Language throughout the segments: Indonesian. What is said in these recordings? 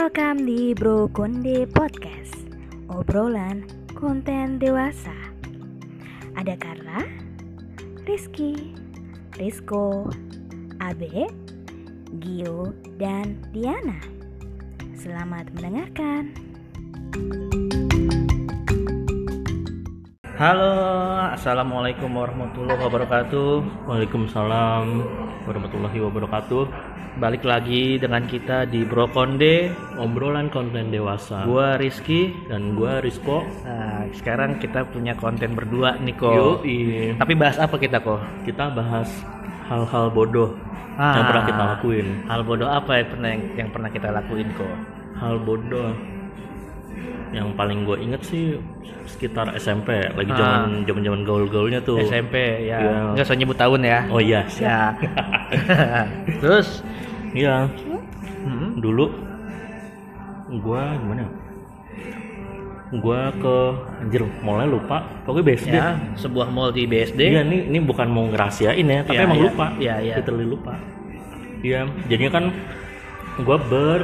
Welcome di Bro Konde Podcast Obrolan konten dewasa. Ada Carla, Rizky, Rizko, Abe, Gio, dan Diana. Selamat mendengarkan Halo, assalamualaikum warahmatullahi wabarakatuh. Waalaikumsalam warahmatullahi wabarakatuh. Balik lagi dengan kita di Bro Konde. Obrolan konten dewasa. Gua Rizky. dan gua Rizko. Nah, sekarang kita punya konten berdua nih kok. Tapi bahas apa kita kok? Kita bahas hal-hal bodoh Ah. yang pernah kita lakuin. Hal bodoh apa yang pernah yang pernah kita lakuin kok? Hal bodoh yang paling gue inget sih sekitar SMP lagi Ah. zaman zaman zaman gaul-gaulnya tuh SMP ya. Iya. Nggak usah nyebut tahun ya. oh iya Ya. Terus iya hmm, dulu gua gimana ya? gua ke anjir mallnya lupa pokoknya BSD ya, sebuah mall di BSD. Iya, ini ini bukan mau ngerahasiain ya, tapi Iya, emang iya. lupa. Iya, iya. Literally lupa. Iya, jadinya kan gua ber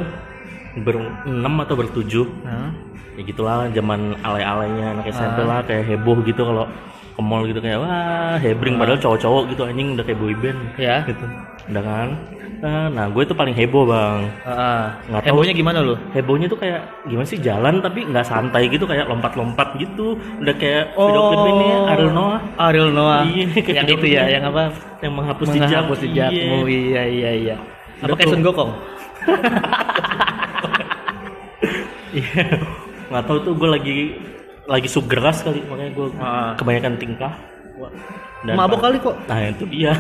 berenam atau bertujuh Hah? ya gitulah zaman alay-alaynya anak SMP Ah. lah kayak heboh gitu kalau ke mall gitu kayak wah hebring padahal cowok-cowok gitu anjing udah kayak boyband Ya. gitu udah kan nah, nah gue tuh paling heboh bang Nggak tahu. hebohnya gimana lu? hebohnya tuh kayak gimana sih jalan tapi nggak santai gitu kayak lompat-lompat gitu udah kayak video klip ini Ariel Noah Ariel Noah. Iya, kayak yang itu ya, yang apa? yang menghapus jejak Menghapus jejakmu. Iya, iya, iya. Apa kayak Sun Gokong? Nggak tahu tuh gue lagi lagi subgeras kali makanya gue Ah. kebanyakan tingkah. Dan Mabok kali kok. nah itu dia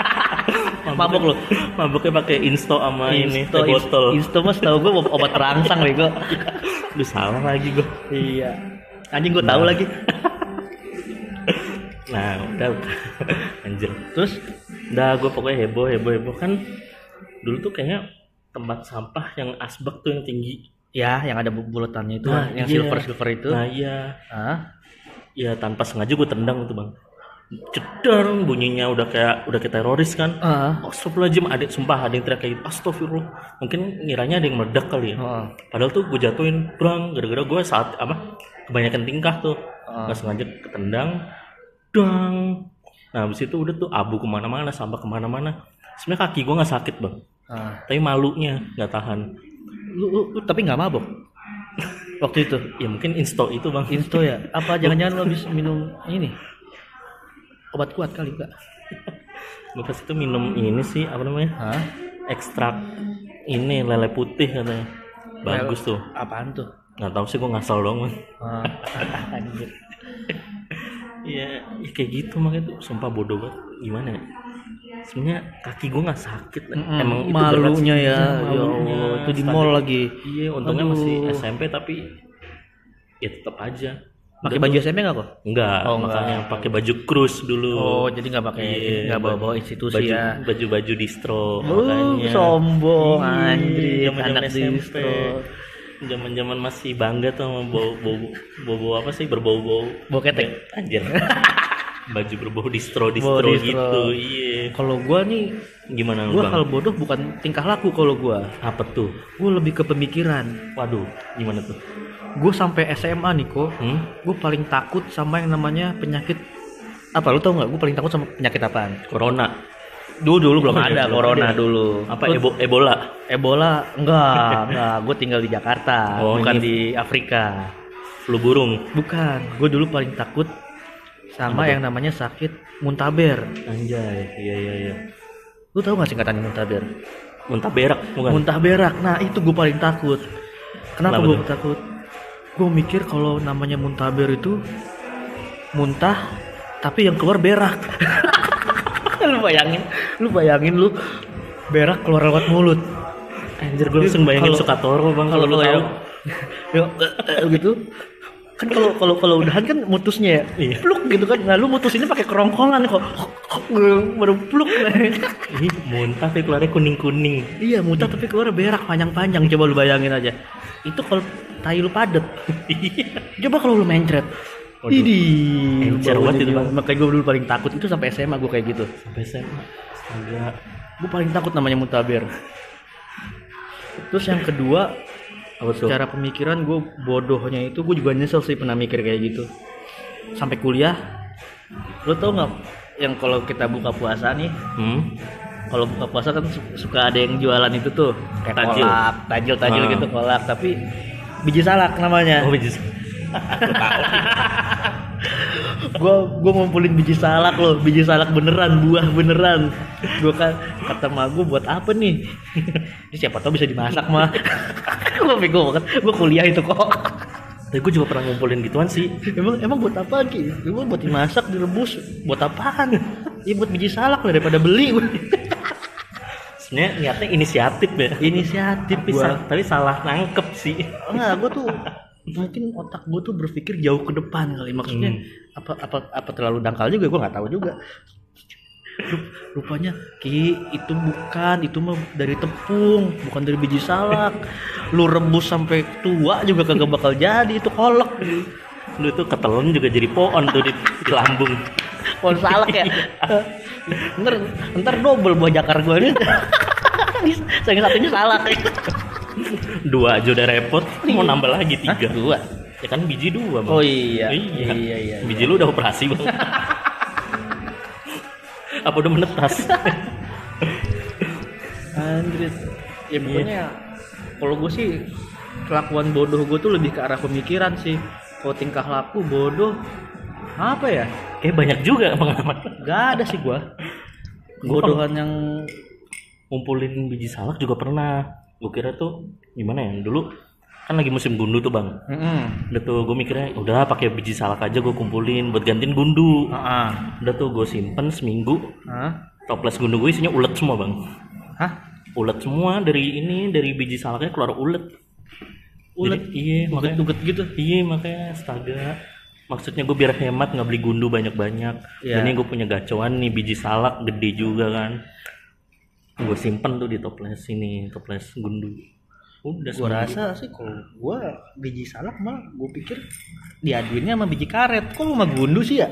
Mabok lu. maboknya pakai insto sama ini teh botol Insto mas tau gue obat terangsang bego. Aduh salah lagi gue iya. Anjing gue tahu lagi. nah udah anjir Terus udah gue pokoknya heboh heboh heboh kan dulu tuh kayaknya tempat sampah yang asbak tuh yang tinggi ya yang ada bulatannya itu, Nah, yang iya. silver silver itu. nah iya Hah? ya tanpa sengaja gue tendang tuh bang cedar bunyinya udah kayak udah kayak teroris kan Ah. Astagfirullahaladzim ada sumpah ada yang teriak kayak gitu Astagfirullah mungkin ngiranya ada yang meledak kali ya Ah. padahal tuh gue jatuhin brang gara-gara gue saat apa kebanyakan tingkah tuh Ah. nggak sengaja ketendang dang nah habis itu udah tuh abu ke mana-mana sampah ke mana-mana sebenarnya kaki gue nggak sakit bang Ah. tapi malunya nggak tahan Lu, lu, lu tapi nggak mabok waktu itu. ya mungkin insto itu bang Insto ya? Apa jangan-jangan lo habis minum ini? Obat kuat kali kak? gue pas itu minum ini sih apa namanya Hah? ekstrak ini lele putih katanya bagus tuh Apaan tuh? nggak tahu sih gue ngasal dong Bang. Ah, anjir. Iya, ya kayak gitu makanya tuh sumpah bodoh banget. Gimana ya? Sebenarnya kaki gue nggak sakit. Mm-mm, Emang itu berat malunya sih. ya, Iya, ya malunya. Allah, itu di mall lagi. Iya, untungnya Aduh. masih SMP tapi ya tetap aja. Pakai baju SMP nggak kok? Enggak, Oh, makanya pakai baju krus dulu. Oh, jadi nggak pakai Iya, nggak bawa-bawa institusi baju, ya. Baju-baju distro Uh, makanya. sombong, Iya, anjir, anak SMP. distro. Zaman-zaman masih bangga tuh sama bau bau bau, bau apa sih berbau-bau Bau ketek. Anjir. Baju berbau distro distro, distro. gitu. Iya. Kalau gua nih, Gimana gua hal bodoh bukan tingkah laku kalau gua. Apa tuh? Gua lebih ke pemikiran. Waduh, gimana tuh? Gue sampai SMA nih kok, Hmm? gue paling takut sama yang namanya penyakit apa lu tau nggak? Gue paling takut sama penyakit apaan? Corona. Dulu dulu belum Oh, ada corona ada. dulu. Apa Lu- ebo Ebola? Ebola enggak, enggak. Gue tinggal di Jakarta, Oh, bukan ini- di Afrika. Flu burung. Bukan. Gue dulu paling takut sama yang namanya sakit muntaber. Anjay. Iya iya iya. Lu tahu gak singkatannya muntaber? Muntah berak bukan? Muntah berak. Nah, itu gue paling takut. Kenapa gue takut? Gue mikir kalau namanya muntaber itu muntah tapi yang keluar berak. lu bayangin, lu bayangin lu berak keluar lewat mulut. Anjir gue langsung bayangin Kalau- Sukatoro bang kalau lu tahu. yuk, eh, gitu kan kalau kalau kalau udahan kan mutusnya ya Iya. pluk gitu kan nah lu mutusinnya pakai kerongkongan kok baru pluk Ih, muntah tapi keluarnya kuning kuning. iya muntah tapi keluar berak panjang-panjang coba lu bayangin aja itu kalau tai lu padet coba kalau lu mencret Waduh. Idi, Encer banget itu, Bang. Makanya gue dulu paling takut itu sampai SMA gue kayak gitu. Sampai SMA. Astaga. Gue paling takut namanya muntaber. Terus yang kedua Apa tuh? secara pemikiran gue bodohnya itu gue juga nyesel sih pernah mikir kayak gitu sampai kuliah lo tau nggak yang kalau kita buka puasa nih Hmm? kalau buka puasa kan su- suka ada yang jualan itu tuh kayak Tajil. kolak tajil tajil Ah. gitu kolak tapi biji salak namanya Oh, biji gue gue ngumpulin biji salak loh biji salak beneran buah beneran. Gue kan kata ma gue buat apa nih? Ini siapa tahu bisa dimasak mah. Gue bego banget gue kuliah itu kok. Tapi gue juga pernah ngumpulin gituan sih. emang emang buat apa ki? Emang buat dimasak direbus buat apaan? Ya buat biji salak lah daripada beli gue Sebenarnya niatnya inisiatif ya. inisiatif Tapi, sa- tapi salah nangkep sih. enggak gue tuh mungkin otak gue tuh berpikir jauh ke depan kali. Maksudnya Hmm. apa apa apa terlalu dangkal juga gue nggak tahu juga. Rup- rupanya ki itu bukan itu mah dari tepung bukan dari biji salak. Lu rebus sampai tua juga kagak bakal jadi itu kolak Lu tuh ketelen juga jadi pohon tuh di, di lambung. pohon salak ya? Ntar ntar double buah jakar gue ini sayang satunya salak Dua aja udah repot, mau nambah lagi Hah? tiga. dua Ya kan biji dua bang. oh iya Iya. iya iya, Biji lu udah operasi bang. Apa udah menetas? Anjir. Ya pokoknya kalau gue sih kelakuan bodoh gue tuh lebih ke arah pemikiran sih. Kalau tingkah laku bodoh apa ya? Kayak banyak juga pengalaman. Gak ada sih gue. Bodohan yang Ngumpulin biji salak juga pernah. Gue kira tuh gimana ya? Dulu kan lagi musim gundu tuh bang. Mm-mm. Udah tuh gue mikirnya udah pakai biji salak aja gue kumpulin buat gantiin gundu. Ah, Udah tuh gue simpen seminggu. Hah? Toples gundu gue isinya ulet semua bang. Hah? Ulet semua dari ini dari biji salaknya keluar ulet. Ulet? Jadi, iya makanya Uget-uget gitu. Iya makanya astaga. Maksudnya gue biar hemat nggak beli gundu banyak-banyak. Iya. Ini gue punya gacoan nih biji salak gede juga kan. Gue simpen tuh di toples ini toples gundu. Udah Gue rasa sih kalau gue biji salak mah gue pikir diaduinnya sama biji karet. Kok lu sama gundu sih ya?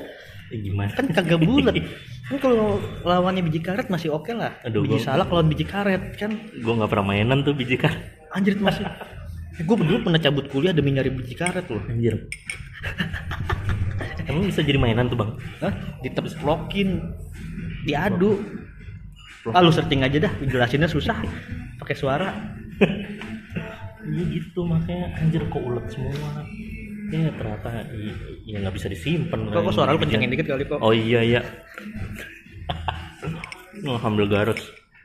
Eh, gimana? Kan kagak bulat. kan kalau lawannya biji karet masih oke lah. Aduh, biji gua- salak lawan biji karet kan gue nggak pernah mainan tuh biji kan. Anjir masih Gue dulu pernah cabut kuliah demi nyari biji karet loh Anjir. Emang bisa jadi mainan tuh bang? Hah? Diteplokin Diadu Ah lu searching aja dah Jelasinnya susah pakai suara Iya gitu makanya anjir kok ulet semua. Ya ternyata ya nggak bisa disimpan. Kok, kok suara lu kencengin dikit kali kok Oh iya iya. Oh, hamil garut.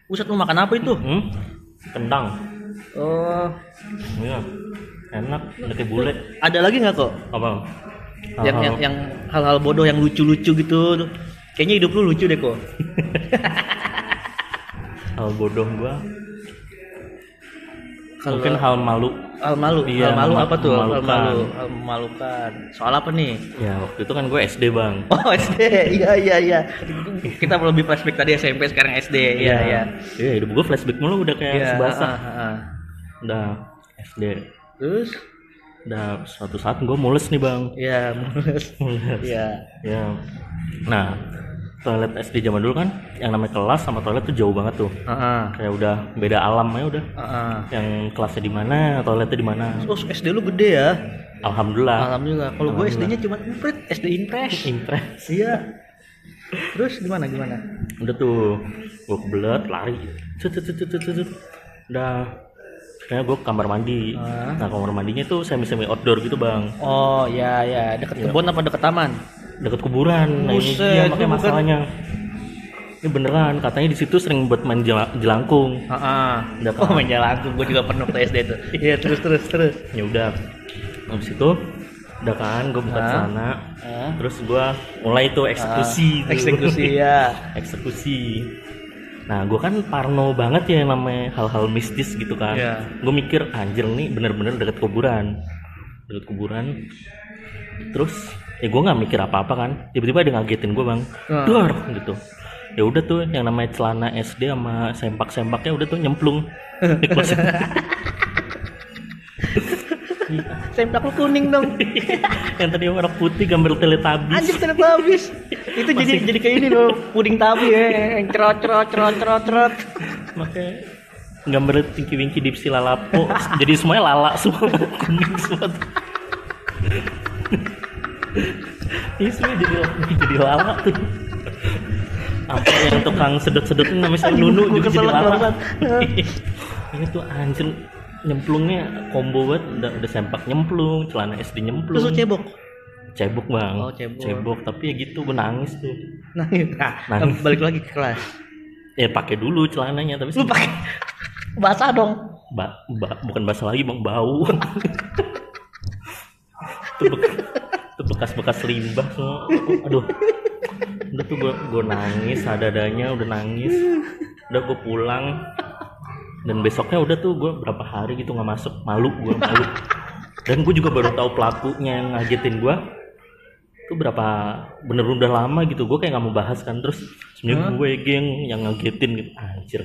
Ustad lu makan apa itu? Hmm? Kentang. Oh Iya. Enak, kayak bule. Ada lagi nggak kok? Apa? Yang, yang, yang hal-hal bodoh yang lucu-lucu gitu Kayaknya hidup lu lucu deh kok hal bodoh gua. Kalau- Mungkin hal malu. Hal malu, Iya, hal malu apa tuh? Hal malu, hal memalukan. Soal apa nih? Ya waktu itu kan gue SD bang. Oh SD, iya iya iya. Kita lebih flashback tadi SMP sekarang SD, iya iya. Iya hidup gue flashback mulu udah kayak Iya, sebasa. ah, ah, ah. Udah SD. Terus, Udah suatu saat gue mules nih bang. ya mulus, Mules. iya. Ya. Nah, toilet SD zaman dulu kan yang namanya kelas sama toilet tuh jauh banget tuh. Ah, ah, Kayak udah beda alam ya udah. ah, ah. Yang kelasnya di mana, toiletnya di mana. Oh SD lu gede ya? Alhamdulillah. Alhamdulillah. Kalau gue. SD-nya cuma impres, SD impres. Impres. Iya. Terus gimana gimana? Udah tuh, gue kebelet lari. Cet, cet, cet, cet, cet. Udah. Kayaknya gue ke kamar mandi. Ah. Nah kamar mandinya tuh semi semi outdoor gitu bang. Oh ya ya, deket kebun apa deket taman? Deket kuburan. Nah ini dia itu makanya masalahnya. Ini beneran, katanya di situ sering buat main jela- jelangkung. Ah, ah. Udah Oh main jalan gue juga pernah ke SD tuh. Iya terus terus terus. ya udah habis itu udah kan gue buka celana Ah. terus gue mulai tuh eksekusi tuh. eksekusi ya. eksekusi nah gue kan parno banget ya yang namanya hal-hal mistis gitu kan Iya. gue mikir anjir nih bener-bener deket kuburan deket kuburan terus ya gue nggak mikir apa-apa kan. Tiba-tiba ada ngagetin gue bang. Dor gitu. Ya udah tuh yang namanya celana SD sama sempak-sempaknya udah tuh nyemplung. Di kloset. Sempak lu kuning dong. yang tadi warna putih gambar teletabis Anjir ternyata habis. Itu jadi jadi kayak ini loh, puding tabi ya, yang cerot cerot cerot cerot cerot. makanya gambar Tinky Winky Dipsy Lalapo. Jadi semuanya lala semua kuning semua semua jadi jadi lala tuh sampai yang tukang sedot-sedot namanya siapa? Nunu juga jadi barusan. ini tuh anjir nyemplungnya combo banget udah, udah sempak nyemplung celana SD nyemplung Terus cebok. cebok bang Oh, cebok. tapi ya gitu gue nangis tuh Nah, nah, Nangis. balik lagi ke kelas. ya pakai dulu celananya tapi Lu pakai basah dong. ba, ba- bukan basah lagi bang bau itu itu bekas-bekas limbah semua aduh. Udah tuh gue gue nangis ada-adanya udah nangis. Udah gue pulang. Dan besoknya udah tuh gue berapa hari gitu nggak masuk. Malu gue malu. Dan gue juga baru tahu pelakunya yang ngagetin gue itu berapa bener udah lama gitu. Gue kayak nggak mau bahas kan. Terus sebenarnya gue geng yang ngagetin gitu. Anjir.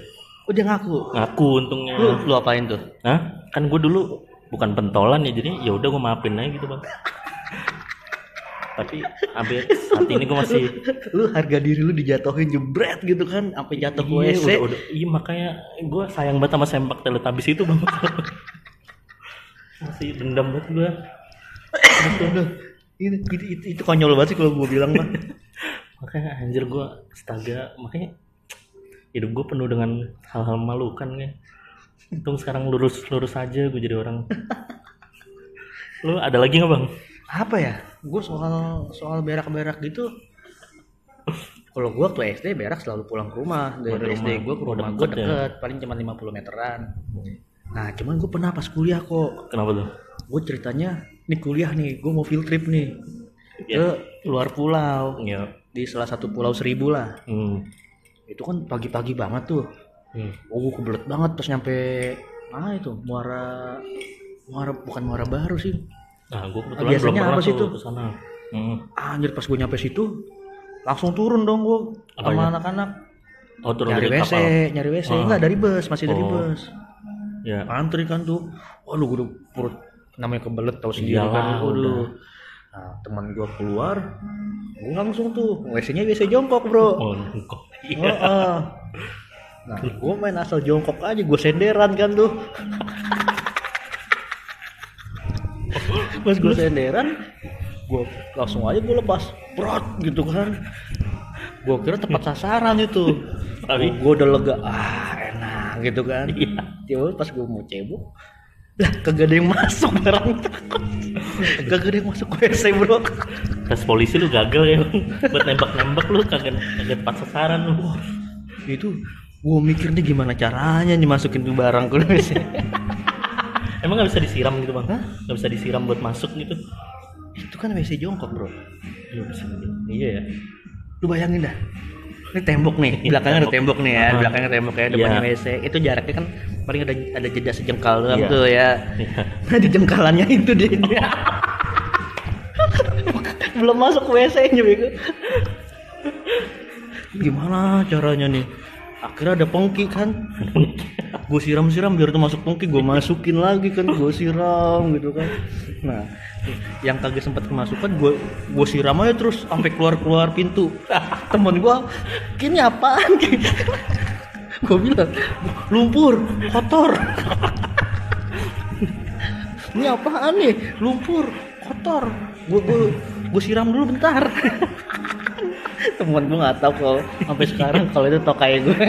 Oh, dia ngaku. ngaku untungnya. Lu lu apain tuh? Hah? Kan gue dulu bukan pentolan ya. Jadi ya udah gue maafin aja gitu bang. Tapi sampai saat ini gue masih Lu harga diri lu dijatuhin jebret gitu kan sampai jatuh ke iya, WC. udah, udah, iya makanya gue sayang banget sama sempak teletabis itu bang. masih dendam banget gue. Itu, itu, itu, itu konyol banget sih kalau gue bilang mah. Makanya anjir gue astaga makanya hidup gue penuh dengan hal-hal memalukan kan. Untung sekarang lurus lurus aja gue jadi orang. Lu ada lagi nggak bang? Apa ya? Gue soal soal berak-berak gitu. Kalau gue waktu SD berak selalu pulang ke rumah. Dari di SD rumah. gue ke rumah gue deket ya? deket, paling cuma 50 meteran. Nah, cuman gue pernah pas kuliah kok. Kenapa tuh? Gue ceritanya, nih kuliah nih, gue mau field trip nih Ya. ke luar pulau Ya. di salah satu pulau seribu lah. Hmm. Itu kan pagi-pagi banget tuh. Hmm. Oh, gue kebelet banget pas nyampe ah itu muara muara bukan muara baru sih. Nah, gue kebetulan Ah, Biasanya belum pernah apa sih tuh ke sana. Hmm. Anjir pas gue nyampe situ langsung turun dong gue sama anak-anak Oh, turun nyari dari WC, kapal. nyari WC Ah. enggak dari bus, masih dari Oh. bus. Ya. Antri kan tuh. Waduh gue udah perut namanya kebelet tahu sendiri Iyalah, kan. Waduh. udah. Nah, teman gue keluar, gue langsung tuh WC-nya WC jongkok, Bro. Oh, kok. Heeh. Nah, gue main asal jongkok aja, gue senderan kan tuh. Pas gue senderan, gue langsung aja gue lepas, brot gitu kan. Gue kira tepat sasaran itu. Tapi- gue udah lega, ah enak gitu kan. Iya. Tiba pas gue mau cebok, lah kagak ada yang masuk barang takut. Kagak ada yang masuk WC bro. Tes polisi lu gagal ya buat nembak-nembak lu kagak kagak tepat sasaran lu. Itu gue mikir nih gimana caranya dimasukin tuh barang ke WC. Emang nggak bisa disiram gitu bang? Nggak bisa disiram buat masuk gitu? itu kan WC jongkok bro. Iya bisa. Iya ya. Lu bayangin dah. Ini tembok nih, belakangnya ada tembok nih ya, Ah. belakangnya tembok ya, depannya Iya. WC. Itu jaraknya kan paling ada ada jeda sejengkal doang Iya. tuh ya. Iya. Nah di jengkalannya itu dia. Belum masuk WC-nya bego. Gimana caranya nih? Akhirnya ada pengki kan. Gue siram-siram biar tuh masuk pengki, gue masukin lagi kan, gue siram gitu kan. Nah, yang kagak sempat kemasukan gue gue siram aja terus sampai keluar-keluar pintu. Temen gue, kini apaan? gue bilang, lumpur, kotor. ini apaan nih lumpur kotor gue gue gue siram dulu bentar temen gue nggak tahu kalau sampai sekarang kalau itu tokai gue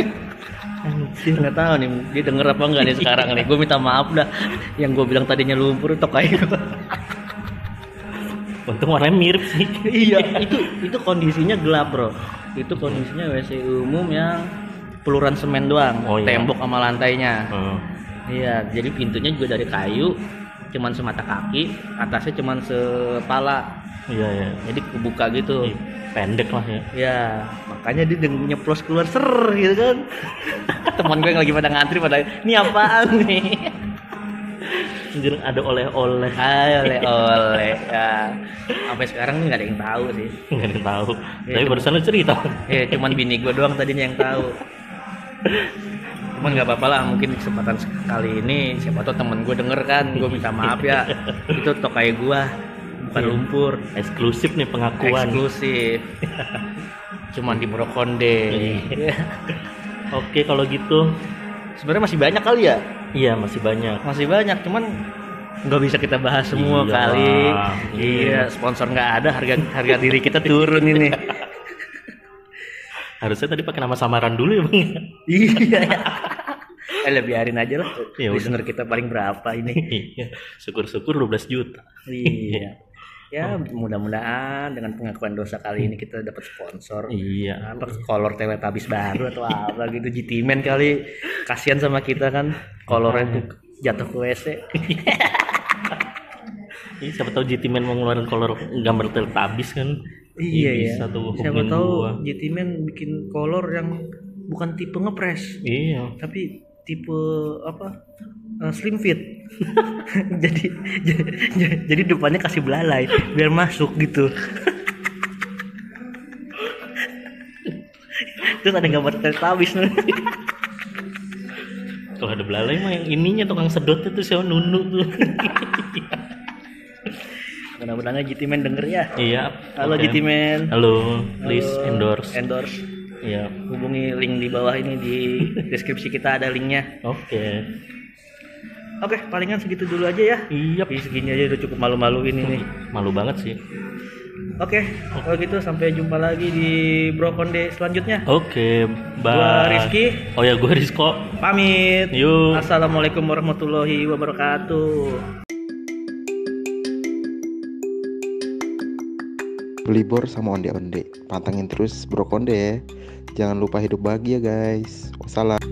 Anjir nggak tahu nih dia denger apa enggak nih sekarang nih gue minta maaf dah yang gue bilang tadinya lumpur tokai gue Untung warnanya mirip sih. iya itu itu kondisinya gelap bro itu kondisinya WC umum yang peluran semen doang Oh, iya. tembok sama lantainya Hmm. Iya, jadi pintunya juga dari kayu, cuman semata kaki, atasnya cuman sepala. Iya ya. Jadi kebuka gitu. Ih, Pendek lah ya. Ya, makanya dia dengan nyeplos keluar ser gitu kan. Teman gue yang lagi pada ngantri pada ini apaan nih? Anjir ada oleh-oleh. Oleh-oleh. Ya. Sampai sekarang nggak ada yang tahu sih. Nggak ada yang tahu. Iya, Tapi barusan lu cerita. Ya, cuman bini gue doang tadinya yang tahu. Cuman nggak apa-apa lah, mungkin kesempatan sekali ini siapa tahu temen gue denger kan, gue minta maaf ya. Itu tokai gue, bukan Iya. lumpur. Eksklusif nih pengakuan. eksklusif cuman di Brokonde Iya. Oke kalau gitu sebenarnya masih banyak kali ya Iya masih banyak. masih banyak cuman nggak bisa kita bahas semua Iya, kali iya. iya sponsor nggak ada harga harga diri kita turun ini Harusnya tadi pakai nama samaran dulu ya bang. iya eh lah, biarin aja lah Ya udah. listener kita paling berapa ini Iya. Syukur-syukur 12 juta. iya ya mudah-mudahan dengan pengakuan dosa kali ini kita dapat sponsor Iya. apa kolor Teletubbies baru atau apa gitu GT Man kali kasihan sama kita kan kolornya tuh jatuh ke WC Ini siapa tahu GT Man mau ngeluarin kolor gambar Teletubbies kan? iya ya bisa tuh siapa tahu gua. GT Man bikin kolor yang bukan tipe ngepres Iya. tapi tipe apa eh, slim fit jadi jadi, jadi depannya kasih belalai biar masuk gitu terus ada gambar nih Kalau ada belalai mah yang ininya tukang sedot itu siapa nunu tuh. mudah-mudahan GT Man denger ya iya. halo oke. GT Man Halo, please Halo, endorse. endorse Iya. hubungi link di bawah ini di deskripsi kita ada linknya Oke. oke palingan segitu dulu aja ya Iya. Ih, segini aja udah cukup malu-maluin ini Malu banget sih. oke kalau gitu sampai jumpa lagi di Bro Konde selanjutnya Oke, bye. Gua Rizky. Oh ya, gue Rizko. pamit Yuk. assalamualaikum warahmatullahi wabarakatuh Belibor sama onde-onde. Pantangin terus Bro Konde ya. Jangan lupa hidup bahagia guys. Wassalam.